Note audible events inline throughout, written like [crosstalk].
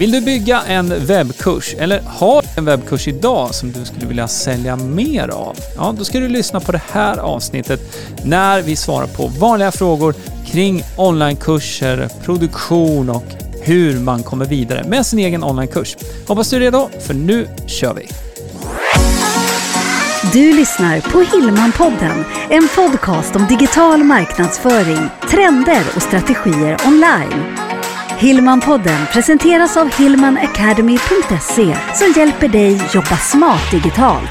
Vill du bygga en webbkurs eller har en webbkurs idag som du skulle vilja sälja mer av? Ja, då ska du lyssna på det här avsnittet när vi svarar på vanliga frågor kring onlinekurser, produktion och hur man kommer vidare med sin egen onlinekurs. Hoppas du är redo, för nu kör vi! Du lyssnar på Hillmanpodden, en podcast om digital marknadsföring, trender och strategier online. Hillmanpodden presenteras av hillmanacademy.se som hjälper dig jobba smart digitalt.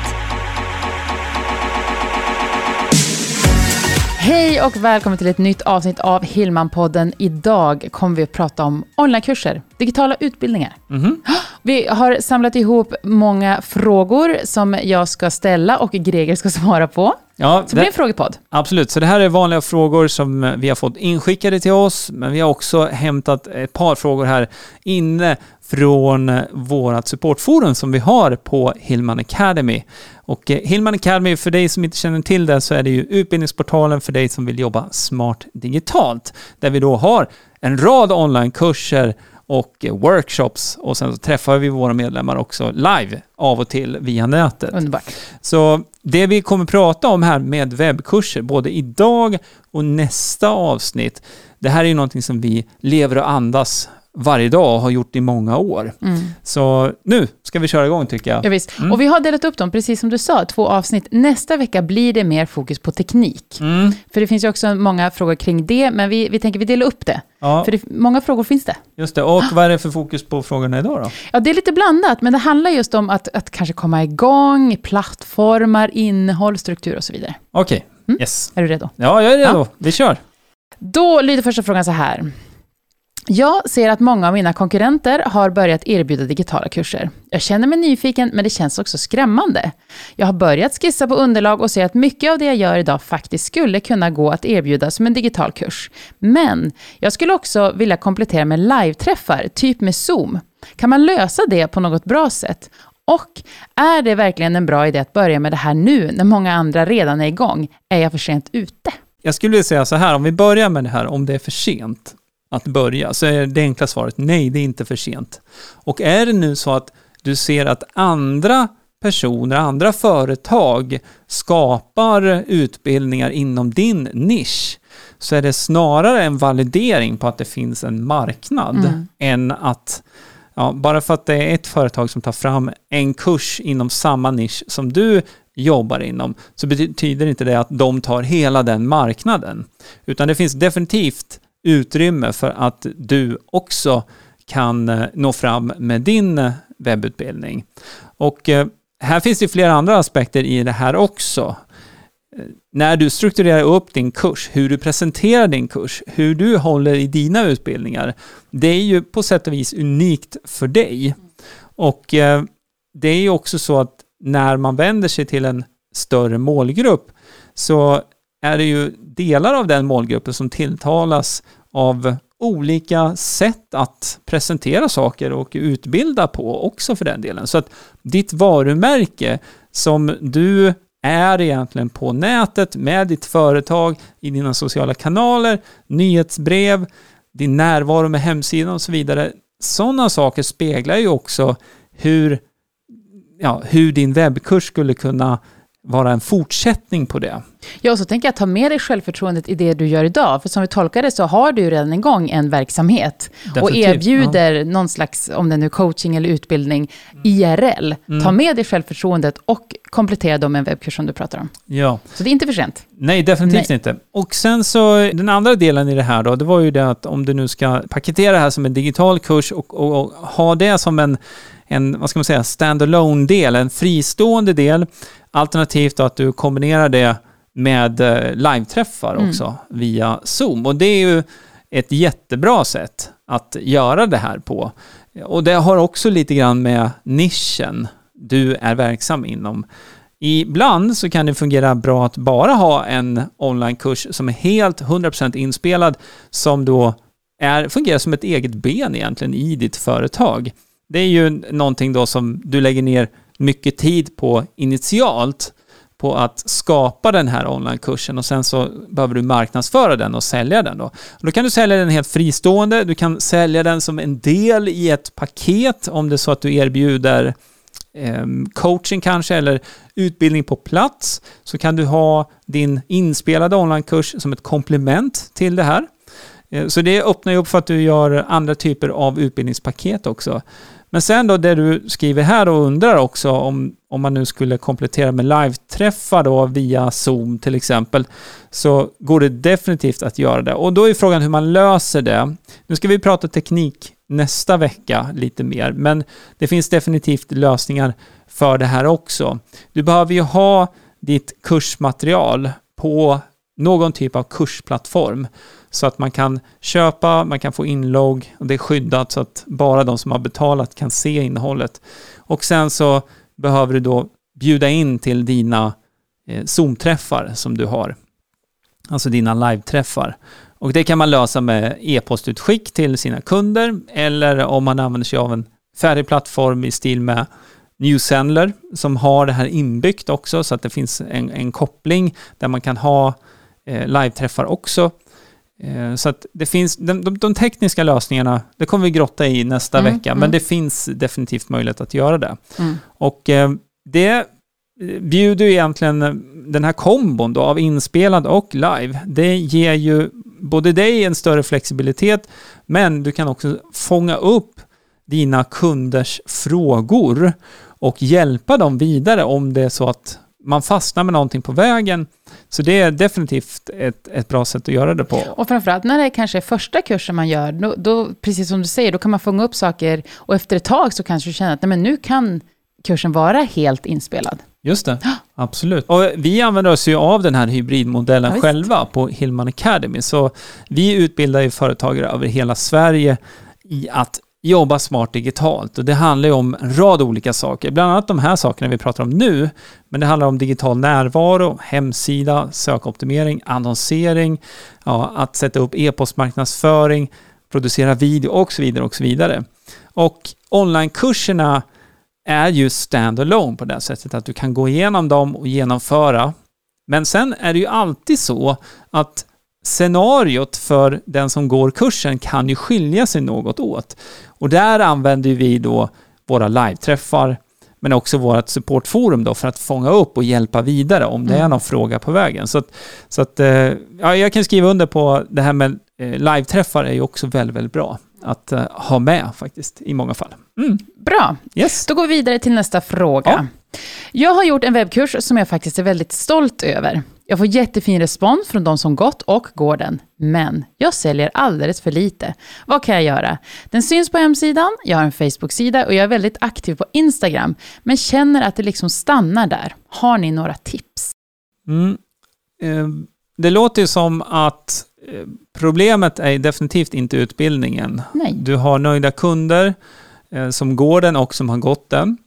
Hej och välkommen till ett nytt avsnitt av Hillmanpodden. Idag kommer vi att prata om onlinekurser, digitala utbildningar. Mhm. [gasps] Vi har samlat ihop många frågor som jag ska ställa och Greger ska [laughs] svara på. Ja, Så det blir en frågepodd. Absolut, så det här är vanliga frågor som vi har fått inskickade till oss, men vi har också hämtat ett par frågor här inne från vårt supportforum som vi har på Hillman Academy. Och eh, Hillman Academy, för dig som inte känner till det, så är det ju utbildningsportalen för dig som vill jobba smart digitalt, där vi då har en rad onlinekurser och workshops och sen så träffar vi våra medlemmar också live av och till via nätet. Underbart. Så det vi kommer prata om här med webbkurser, både idag och nästa avsnitt, det här är ju någonting som vi lever och andas varje dag och har gjort i många år. Mm. Så nu ska vi köra igång tycker jag. Ja, visst. Mm. Och vi har delat upp dem, precis som du sa, två avsnitt. Nästa vecka blir det mer fokus på teknik. Mm. För det finns ju också många frågor kring det, men vi, vi tänker vi delar upp det. Ja, För det, många frågor finns det. just det. Och vad är det för fokus på frågorna idag då? Ja, det är lite blandat, men det handlar just om att, att kanske komma igång, plattformar, innehåll, struktur och så vidare. Okej, Mm. yes. Är du redo? Ja, jag är redo. Vi kör. Då lyder första frågan så här. Jag ser att många av mina konkurrenter har börjat erbjuda digitala kurser. Jag känner mig nyfiken, men det känns också skrämmande. Jag har börjat skissa på underlag och ser att mycket av det jag gör idag faktiskt skulle kunna gå att erbjuda som en digital kurs. Men jag skulle också vilja komplettera med live-träffar, typ med Zoom. Kan man lösa det på något bra sätt? Och är det verkligen en bra idé att börja med det här nu, när många andra redan är igång? Är jag för sent ute? Jag skulle vilja säga så här, om vi börjar med det här, om det är för sent att börja, så är det enkla svaret nej, det är inte för sent. Och är det nu så att du ser att andra personer, andra företag skapar utbildningar inom din nisch, så är det snarare en validering på att det finns en marknad Mm. än att Ja, bara för att det är ett företag som tar fram en kurs inom samma nisch som du jobbar inom, så betyder inte det att de tar hela den marknaden. Utan det finns definitivt utrymme för att du också kan eh, nå fram med din eh, webbutbildning. Och eh, här finns det flera andra aspekter i det här också. När du strukturerar upp din kurs, hur du presenterar din kurs, hur du håller i dina utbildningar, det är ju på sätt och vis unikt för dig. Och det är ju också så att när man vänder sig till en större målgrupp så är det ju delar av den målgruppen som tilltalas av olika sätt att presentera saker och utbilda på också för den delen. Så att ditt varumärke som du är egentligen på nätet med ditt företag, i dina sociala kanaler, nyhetsbrev, din närvaro med hemsidan och så vidare. Sådana saker speglar ju också hur, ja, hur din webbkurs skulle kunna vara en fortsättning på det. Ja, och så tänker jag ta med dig självförtroendet i det du gör idag. För som vi tolkar det så har du redan igång en verksamhet. Och Definitivt, erbjuder någon slags, om det nu är coaching eller utbildning, IRL. Mm. Ta med dig självförtroendet och komplettera dem med en webbkurs som du pratar om. Ja. Så det är inte för sent. Nej, definitivt Nej. inte. Och sen så, den andra delen i det här då, det var ju det att om du nu ska paketera det här som en digital kurs och, och, och ha det som en, en, vad ska man säga, standalone del en fristående del, alternativt att du kombinerar det med eh, live-träffar Mm. också via Zoom. Och det är ju ett jättebra sätt att göra det här på. Och det har också lite grann med nischen du är verksam inom. Ibland så kan det fungera bra att bara ha en onlinekurs som är helt 100% inspelad som då är, fungerar som ett eget ben egentligen i ditt företag. Det är ju någonting då som du lägger ner mycket tid på initialt på att skapa den här onlinekursen och sen så behöver du marknadsföra den och sälja den då. Och då kan du sälja den helt fristående, du kan sälja den som en del i ett paket om det är så att du erbjuder eh, coaching kanske eller utbildning på plats så kan du ha din inspelade onlinekurs som ett komplement till det här. Eh, så det öppnar ju upp för att du gör andra typer av utbildningspaket också. Men sen då det du skriver här och undrar också om, om man nu skulle komplettera med live-träffar då via Zoom till exempel, så går det definitivt att göra det. Och då är frågan hur man löser det. Nu ska vi prata teknik nästa vecka lite mer, men det finns definitivt lösningar för det här också. Du behöver ju ha ditt kursmaterial på någon typ av kursplattform så att man kan köpa, man kan få inlogg och det är skyddat så att bara de som har betalat kan se innehållet. Och sen så behöver du då bjuda in till dina eh, Zoom-träffar som du har. Alltså dina live-träffar. Och det kan man lösa med e-postutskick till sina kunder eller om man använder sig av en färdig plattform i stil med Newsendler som har det här inbyggt också så att det finns en, en koppling där man kan ha eh, live-träffar också. Eh, så att det finns, de, de, de, tekniska lösningarna, det kommer vi grotta i nästa mm, vecka, mm. men det finns definitivt möjlighet att göra det. Mm. Och eh, det bjuder ju egentligen den här kombon då av inspelad och live. Det ger ju både dig en större flexibilitet, men du kan också fånga upp dina kunders frågor och hjälpa dem vidare om det är så att man fastnar med någonting på vägen. Så det är definitivt ett, ett bra sätt att göra det på. Och framförallt när det är kanske är första kursen man gör, då, då, precis som du säger, då kan man fånga upp saker och efter ett tag så kanske du känner att nej, men nu kan kursen vara helt inspelad. Just det, absolut. Och vi använder oss ju av den här hybridmodellen ja, själva på Hillman Academy. Så vi utbildar ju företagare över hela Sverige i att jobba smart digitalt. Och det handlar ju om en rad olika saker, bland annat de här sakerna vi pratar om nu. Men det handlar om digital närvaro, hemsida, sökoptimering, annonsering, ja, att sätta upp e-postmarknadsföring, producera video och så vidare och så vidare. Och onlinekurserna är ju stand alone på det sättet att du kan gå igenom dem och genomföra. Men sen är det ju alltid så att scenariot för den som går kursen kan ju skilja sig något åt. Och där använder vi då våra live-träffar, men också vårt supportforum då för att fånga upp och hjälpa vidare om det är mm. någon fråga på vägen. Så att, så att eh, ja, jag kan skriva under på det här med eh, live-träffar är ju också väldigt, väldigt bra att uh, ha med faktiskt i många fall. Mm. Bra, yes. då går vi vidare till nästa fråga. Ja. Jag har gjort en webbkurs som jag faktiskt är väldigt stolt över. Jag får jättefin respons från de som gått och går den. Men jag säljer alldeles för lite. Vad kan jag göra? Den syns på hemsidan, jag har en Facebook-sida och jag är väldigt aktiv på Instagram. Men känner att det liksom stannar där. Har ni några tips? Mm. Eh, det låter ju som att eh, problemet är definitivt inte utbildningen. Nej. Du har nöjda kunder eh, som går den och som har gått den.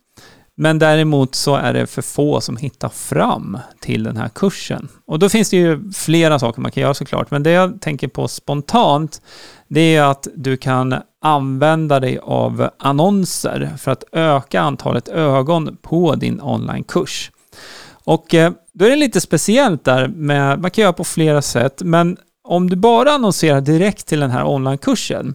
Men däremot så är det för få som hittar fram till den här kursen. Och då finns det ju flera saker man kan göra såklart, men det jag tänker på spontant, det är att du kan använda dig av annonser för att öka antalet ögon på din onlinekurs. Och eh, då är det lite speciellt där med, man kan göra på flera sätt, men om du bara annonserar direkt till den här onlinekursen,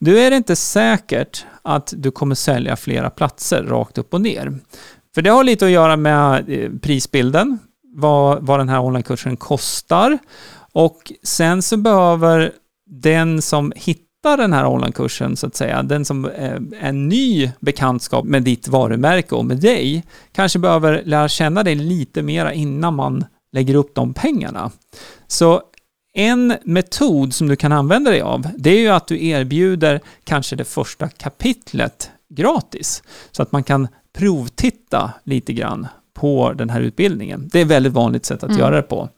då är det inte säkert att du kommer sälja flera platser rakt upp och ner. För det har lite att göra med eh, prisbilden, vad, vad den här onlinekursen kostar. Och sen så behöver den som hittar den här onlinekursen, så att säga, den som är en ny bekantskap med ditt varumärke och med dig, kanske behöver lära känna dig lite mera innan man lägger upp de pengarna. Så en metod som du kan använda dig av, det är ju att du erbjuder kanske det första kapitlet gratis. Så att man kan provtitta lite grann på den här utbildningen. Det är ett väldigt vanligt sätt att mm. göra det på.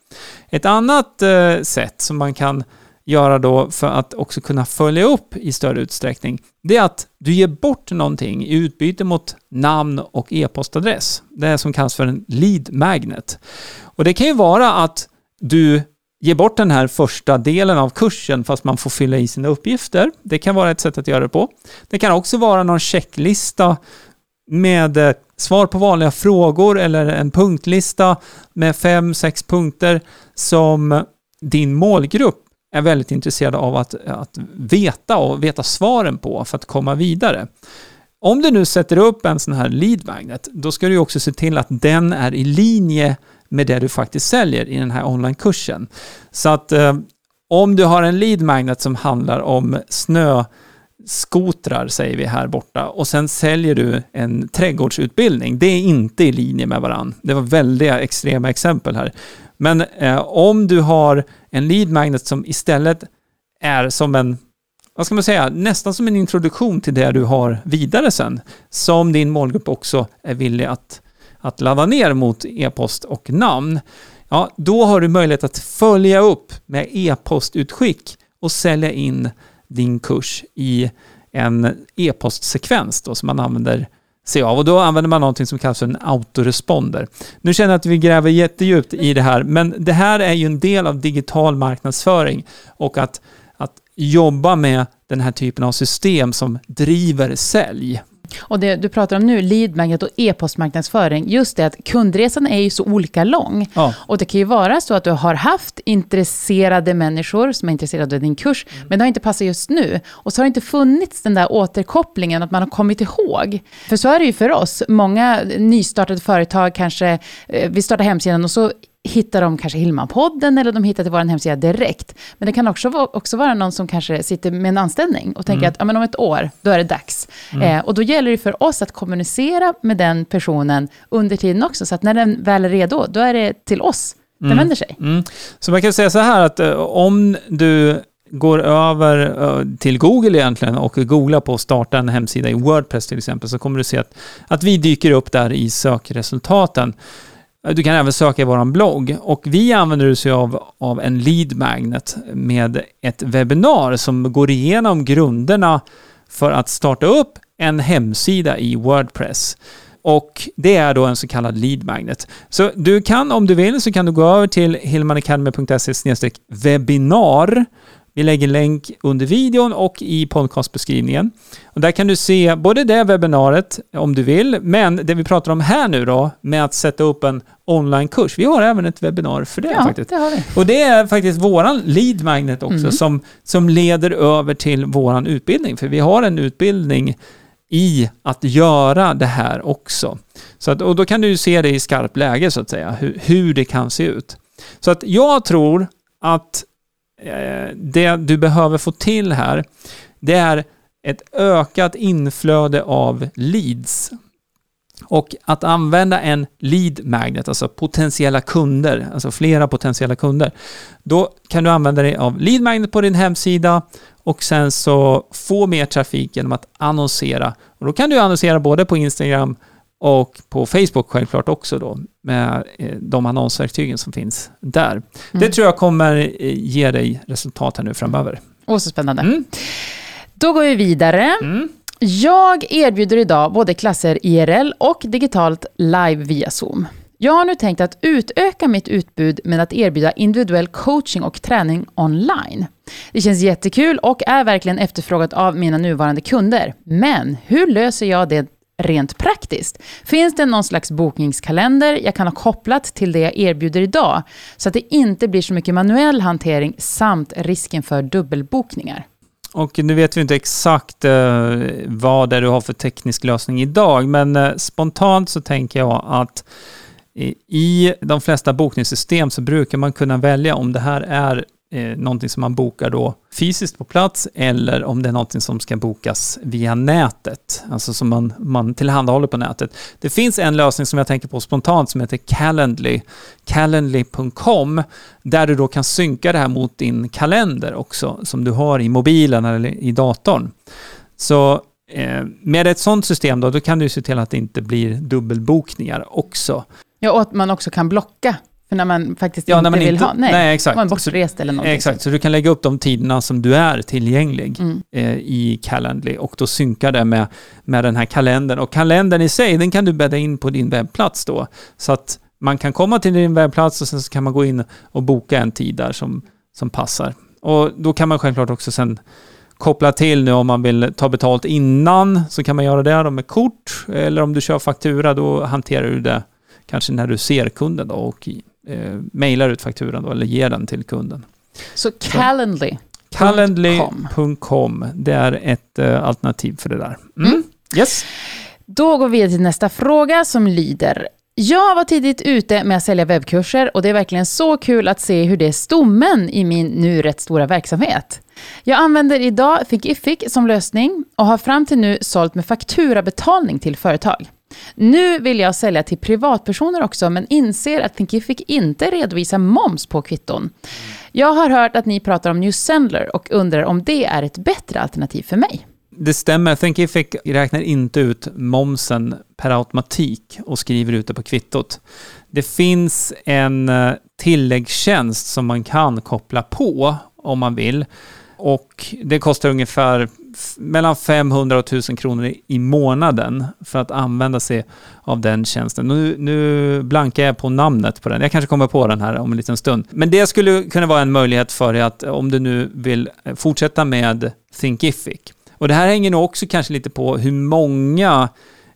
Ett annat eh, sätt som man kan göra då för att också kunna följa upp i större utsträckning, det är att du ger bort någonting i utbyte mot namn och e-postadress. Det är som kallas för en lead magnet. Och det kan ju vara att du ge bort den här första delen av kursen fast man får fylla i sina uppgifter. Det kan vara ett sätt att göra det på. Det kan också vara någon checklista med eh, svar på vanliga frågor eller en punktlista med fem, sex punkter som din målgrupp är väldigt intresserad av att, att veta och veta svaren på för att komma vidare. Om du nu sätter upp en sån här lead magnet, då ska du också se till att den är i linje med det du faktiskt säljer i den här onlinekursen. Så att eh, om du har en lead magnet som handlar om snöskotrar, säger vi här borta, och sen säljer du en trädgårdsutbildning, det är inte i linje med varandra. Det var väldiga extrema exempel här. Men eh, om du har en lead magnet som istället är som en vad ska man säga, nästan som en introduktion till det du har vidare sen, som din målgrupp också är villig att, att ladda ner mot e-post och namn. Ja, då har du möjlighet att följa upp med e-postutskick och sälja in din kurs i en e-postsekvens som man använder sig av. Och då använder man någonting som kallas för en autoresponder. Nu känner jag att vi gräver jättedjupt i det här, men det här är ju en del av digital marknadsföring och att jobba med den här typen av system som driver sälj. Och det du pratar om nu, lead magnet och e-postmarknadsföring, just det att kundresan är ju så olika lång. Ja. Och det kan ju vara så att du har haft intresserade människor som är intresserade av din kurs, mm. men det har inte passat just nu. Och så har det inte funnits den där återkopplingen, att man har kommit ihåg. För så är det ju för oss. Många nystartade företag kanske, eh, vi startar hemsidan och så hittar de kanske Hillman-podden eller de hittar till vår hemsida direkt. Men det kan också, också vara någon som kanske sitter med en anställning och tänker mm. att ja, men om ett år, då är det dags. Mm. Eh, och då gäller det för oss att kommunicera med den personen under tiden också, så att när den väl är redo, då är det till oss den mm. vänder sig. Mm. Så man kan säga så här att eh, om du går över uh, till Google egentligen och googlar på att starta en hemsida i Wordpress till exempel så kommer du se att, att vi dyker upp där i sökresultaten. Eh, du kan även söka i vår blogg och vi använder oss av, av en lead magnet med ett webbinar som går igenom grunderna för att starta upp en hemsida i Wordpress. Och det är då en så kallad lead magnet. Så du kan, om du vill, så kan du gå över till hilmanacademy.se webbinar vi lägger länk under videon och i podcastbeskrivningen. Och där kan du se både det webbinariet om du vill, men det vi pratar om här nu då med att sätta upp en onlinekurs. Vi har även ett webbinar för det ja, faktiskt. Det har vi. Och det är faktiskt våran lead magnet också mm. som, som leder över till våran utbildning. För vi har en utbildning i att göra det här också. Så att, och då kan du se det i skarpt läge så att säga, hur, hur det kan se ut. Så att jag tror att Eh, det du behöver få till här, det är ett ökat inflöde av leads. Och att använda en lead magnet, alltså potentiella kunder, alltså flera potentiella kunder, då kan du använda dig av lead magnet på din hemsida och sen så få mer trafik genom att annonsera. Och då kan du annonsera både på Instagram och på Facebook självklart också då med eh, de annonsverktygen som finns där. Mm. Det tror jag kommer eh, ge dig resultat här nu framöver. Åh, så spännande. Mm. Då går vi vidare. Mm. Jag erbjuder idag både klasser IRL och digitalt live via Zoom. Jag har nu tänkt att utöka mitt utbud med att erbjuda individuell coaching och träning online. Det känns jättekul och är verkligen efterfrågat av mina nuvarande kunder. Men hur löser jag det rent praktiskt? Finns det någon slags bokningskalender jag kan ha kopplat till det jag erbjuder idag, så att det inte blir så mycket manuell hantering samt risken för dubbelbokningar? Och nu vet vi inte exakt eh, vad det är du har för teknisk lösning idag, men eh, spontant så tänker jag att i de flesta bokningssystem så brukar man kunna välja om det här är eh, någonting som man bokar då fysiskt på plats eller om det är någonting som ska bokas via nätet, alltså som man, man tillhandahåller på nätet. Det finns en lösning som jag tänker på spontant som heter Calendly, calendly.com, där du då kan synka det här mot din kalender också, som du har i mobilen eller i datorn. Så eh, med ett sådant system då, då kan du se till att det inte blir dubbelbokningar också. Ja, och att man också kan blocka när man faktiskt ja, inte man vill inte, ha, nej, nej exakt. man är bortrest eller någonting. Exakt, så du kan lägga upp de tiderna som du är tillgänglig mm. eh, i Calendly och då synkar det med, med den här kalendern. Och kalendern i sig, den kan du bädda in på din webbplats då. Så att man kan komma till din webbplats och sen så kan man gå in och boka en tid där som, som passar. Och då kan man självklart också sen koppla till nu om man vill ta betalt innan så kan man göra det då med kort. Eller om du kör faktura då hanterar du det kanske när du ser kunden då och eh, mejlar ut fakturan då eller ger den till kunden. Så Calendly. Calendly.com, det är ett eh, alternativ för det där. Mm. Mm. Yes. Då går vi vidare till nästa fråga som lyder. Jag var tidigt ute med att sälja webbkurser och det är verkligen så kul att se hur det är stommen i min nu rätt stora verksamhet. Jag använder idag Thinkific som lösning och har fram till nu sålt med fakturabetalning till företag. Nu vill jag sälja till privatpersoner också, men inser att Thinkific inte redovisar moms på kvitton. Jag har hört att ni pratar om New Sendler och undrar om det är ett bättre alternativ för mig. Det stämmer. Thinkific räknar inte ut momsen per automatik och skriver ut det på kvittot. Det finns en eh, tilläggstjänst som man kan koppla på om man vill. Och det kostar ungefär mellan 500 och 1000 kronor i- månaden för att använda sig av den tjänsten. Nu, nu blankar jag på namnet på den. Jag kanske kommer på den här om en liten stund. Men det skulle kunna vara en möjlighet för dig att om du nu vill eh, fortsätta med Thinkific. Och det här hänger nog också kanske lite på hur många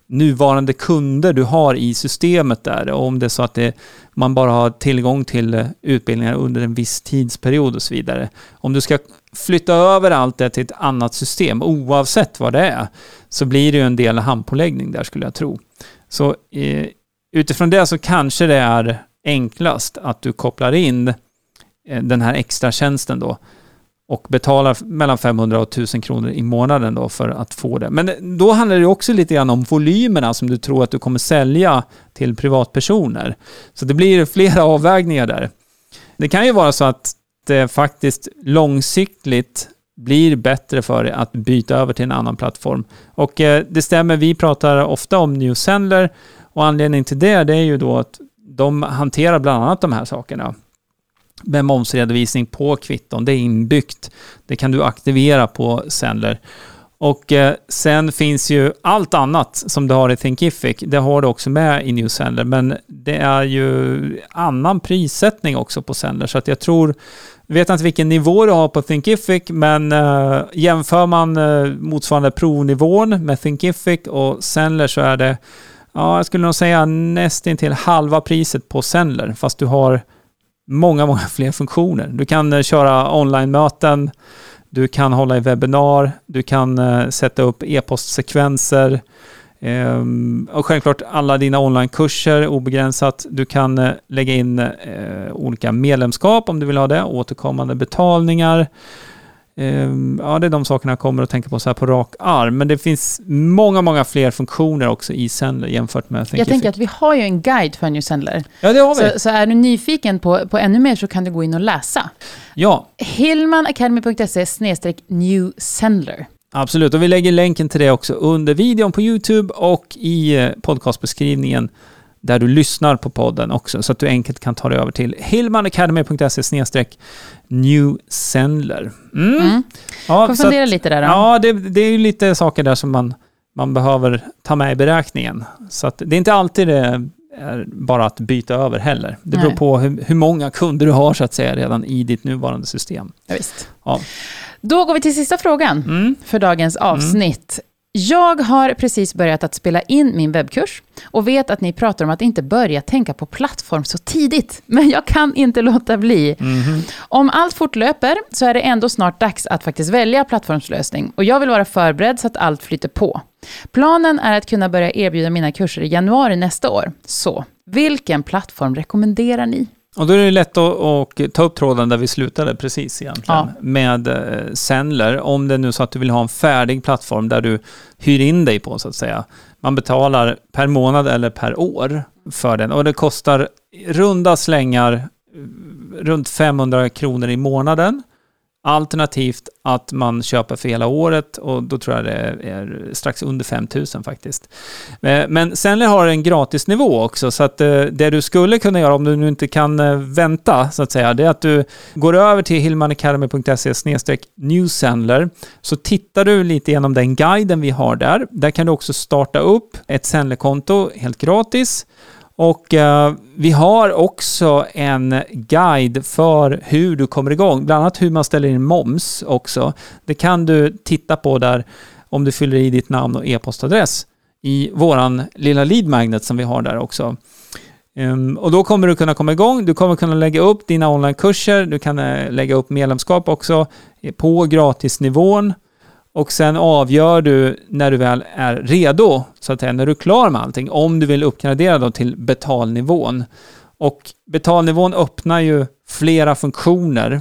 nuvarande kunder du har i systemet där. Och om det är så att det, man bara har tillgång till eh, utbildningar under en viss tidsperiod och så vidare. Om du ska flytta över allt det till ett annat system, oavsett vad det är, så blir det ju en del handpåläggning där skulle jag tro. Så eh, utifrån det så kanske det är enklast att du kopplar in eh, den här extra tjänsten då och betalar mellan 500 och 1000 kronor i månaden då för att få det. Men då handlar det också lite grann om volymerna som du tror att du kommer sälja till privatpersoner. Så det blir flera [laughs] avvägningar där. Det kan ju vara så att det faktiskt långsiktigt blir bättre för dig att byta över till en annan plattform. Och eh, det stämmer, vi pratar ofta om New Sendler och anledningen till det, det är ju då att de hanterar bland annat de här sakerna med momsredovisning på kvitton. Det är inbyggt. Det kan du aktivera på Sendler. Och eh, sen finns ju allt annat som du har i Thinkific. Det har du också med i New Sendler. Men det är ju annan prissättning också på Sendler. Så att jag tror, vet inte vilken nivå du har på Thinkific, men eh, jämför man eh, motsvarande provnivån med Thinkific och Sendler så är det, ja, jag skulle nog säga nästintill halva priset på Sendler. Fast du har många, många [laughs] fler funktioner. Du kan eh, köra online-möten, du kan hålla i webbinar, du kan eh, sätta upp e-postsekvenser ehm, och självklart alla dina onlinekurser obegränsat. Du kan eh, lägga in olika medlemskap om du vill ha det, återkommande betalningar. Ehm, ja, det är de sakerna jag kommer att tänka på så här på rak arm. Men det finns många, många fler funktioner också i Sendler jämfört med Jag Thinkific. tänker att vi har ju en guide för New Sendler. Ja, det har vi. Så, så är du nyfiken på, på ännu mer så kan du gå in och läsa. Ja, hillmanacademy.se new Sendler. Absolut, och vi lägger länken till det också under videon på YouTube och i eh, podcastbeskrivningen där du lyssnar på podden också, så att du enkelt kan ta dig över till hillmanacademy.se new Sendler. Mm. Mm. Ja, Får fundera att- lite där då. Ja, det, det är ju lite saker där som man, man behöver ta med i beräkningen. Så att det är inte alltid det är bara att byta över heller. Det beror Nej. på hur, hur många kunder du har så att säga redan i ditt nuvarande system. Ja. Då går vi till sista frågan Mm. för dagens avsnitt. Jag har precis börjat att spela in min webbkurs och vet att ni pratar om att inte börja tänka på plattform så tidigt. [laughs] Men jag kan inte låta bli. Mhm. Om allt fortlöper så är det ändå snart dags att faktiskt välja plattformslösning och jag vill vara förberedd så att allt flyter på. Planen är att kunna börja erbjuda mina kurser i januari nästa år. Så, vilken plattform rekommenderar ni? Och då är det lätt att, att ta upp tråden där vi slutade precis egentligen. Ja. Med eh, Sendler, om det är nu så att du vill ha en färdig plattform där du hyr in dig på så att säga. Man betalar per månad eller per år för den och det kostar runda slängar eh, runt 500 kronor i månaden. Alternativt att man köper för hela året och då tror jag det är strax under 5000 faktiskt. Eh, men Sendler har en gratisnivå också, så att eh, det du skulle kunna göra om du nu inte kan eh, vänta, så att säga, det är att du går över till hillmanacademy.se newsendler, så tittar du lite genom den guiden vi har där. Där kan du också starta upp ett Sendler-konto helt gratis. Och eh, vi har också en guide för hur du kommer igång, bland annat hur man ställer in moms också. Det kan du titta på där om du fyller i ditt namn och e-postadress i våran lilla lead magnet som vi har där också. Um, och då kommer du kunna komma igång, du kommer kunna lägga upp dina onlinekurser, du kan uh, lägga upp medlemskap också eh, på gratisnivån och sen avgör du när du väl är redo, så att säga, när du är klar med allting, om du vill uppgradera då till betalnivån. Och betalnivån öppnar ju flera funktioner,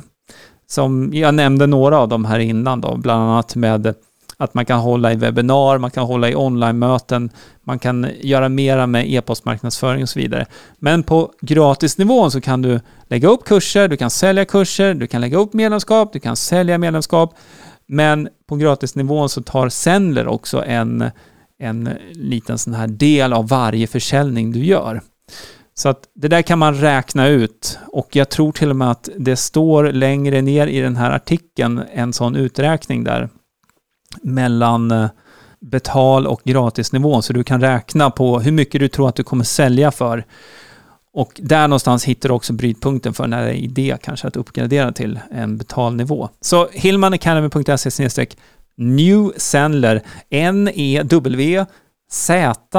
som jag nämnde några av dem här innan då, bland annat med att man kan hålla i webbinar, man kan hålla i online-möten, man kan göra mera med e-postmarknadsföring och så vidare. Men på gratisnivån så kan du lägga upp kurser, du kan sälja kurser, du kan lägga upp medlemskap, du kan sälja medlemskap. Men på gratisnivån så tar Sendler också en, en liten sån här del av varje försäljning du gör. Så att det där kan man räkna ut och jag tror till och med att det står längre ner i den här artikeln en sån uträkning där mellan eh, betal och gratisnivån så du kan räkna på hur mycket du tror att du kommer sälja för. Och där någonstans hittar du också brytpunkten för när det är idé kanske att uppgradera till en betalnivå. Så hillmanacademy.se New Sendler N-E-W Z-E-N-L-E-R.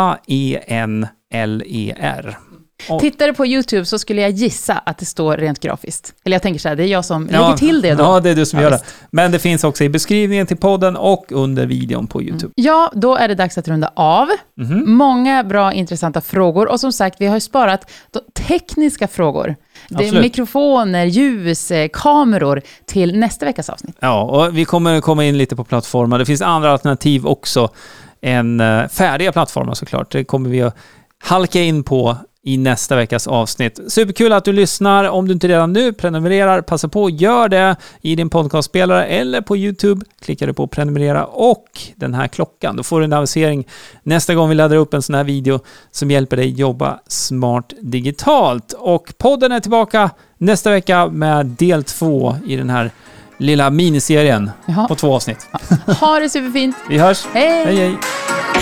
Och, Tittar du på YouTube så skulle jag gissa att det står rent grafiskt. Eller jag tänker så här, det är jag som ja, lägger till det då. Ja, det är du som ja, gör det. Men det finns också i beskrivningen till podden och under videon på YouTube. Mm. Ja, då är det dags att runda av. Mm. Många bra, intressanta frågor. Och som sagt, vi har ju sparat tekniska frågor. Det är mikrofoner, ljus, eh, kameror till nästa veckas avsnitt. Ja, och vi kommer komma in lite på plattformar. Det finns andra alternativ också än eh, färdiga plattformar såklart. Det kommer vi att halka in på i nästa veckas avsnitt. Superkul att du lyssnar. Om du inte redan nu prenumererar, passa på gör det i din podcastspelare eller på YouTube. Klickar du på prenumerera och den här klockan. Då får du en avisering nästa gång vi laddar upp en sån här video som hjälper dig jobba smart digitalt. Och podden är tillbaka nästa vecka med del två i den här lilla miniserien Jaha. på två avsnitt. Ha det superfint. Vi hörs. Hej, hej. hej.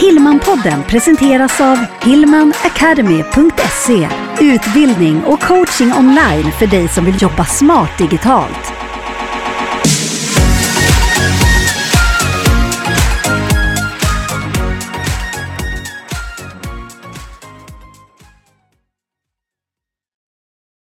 Hillmanpodden presenteras av hillmanacademy.se Utbildning och coaching online för dig som vill jobba smart digitalt.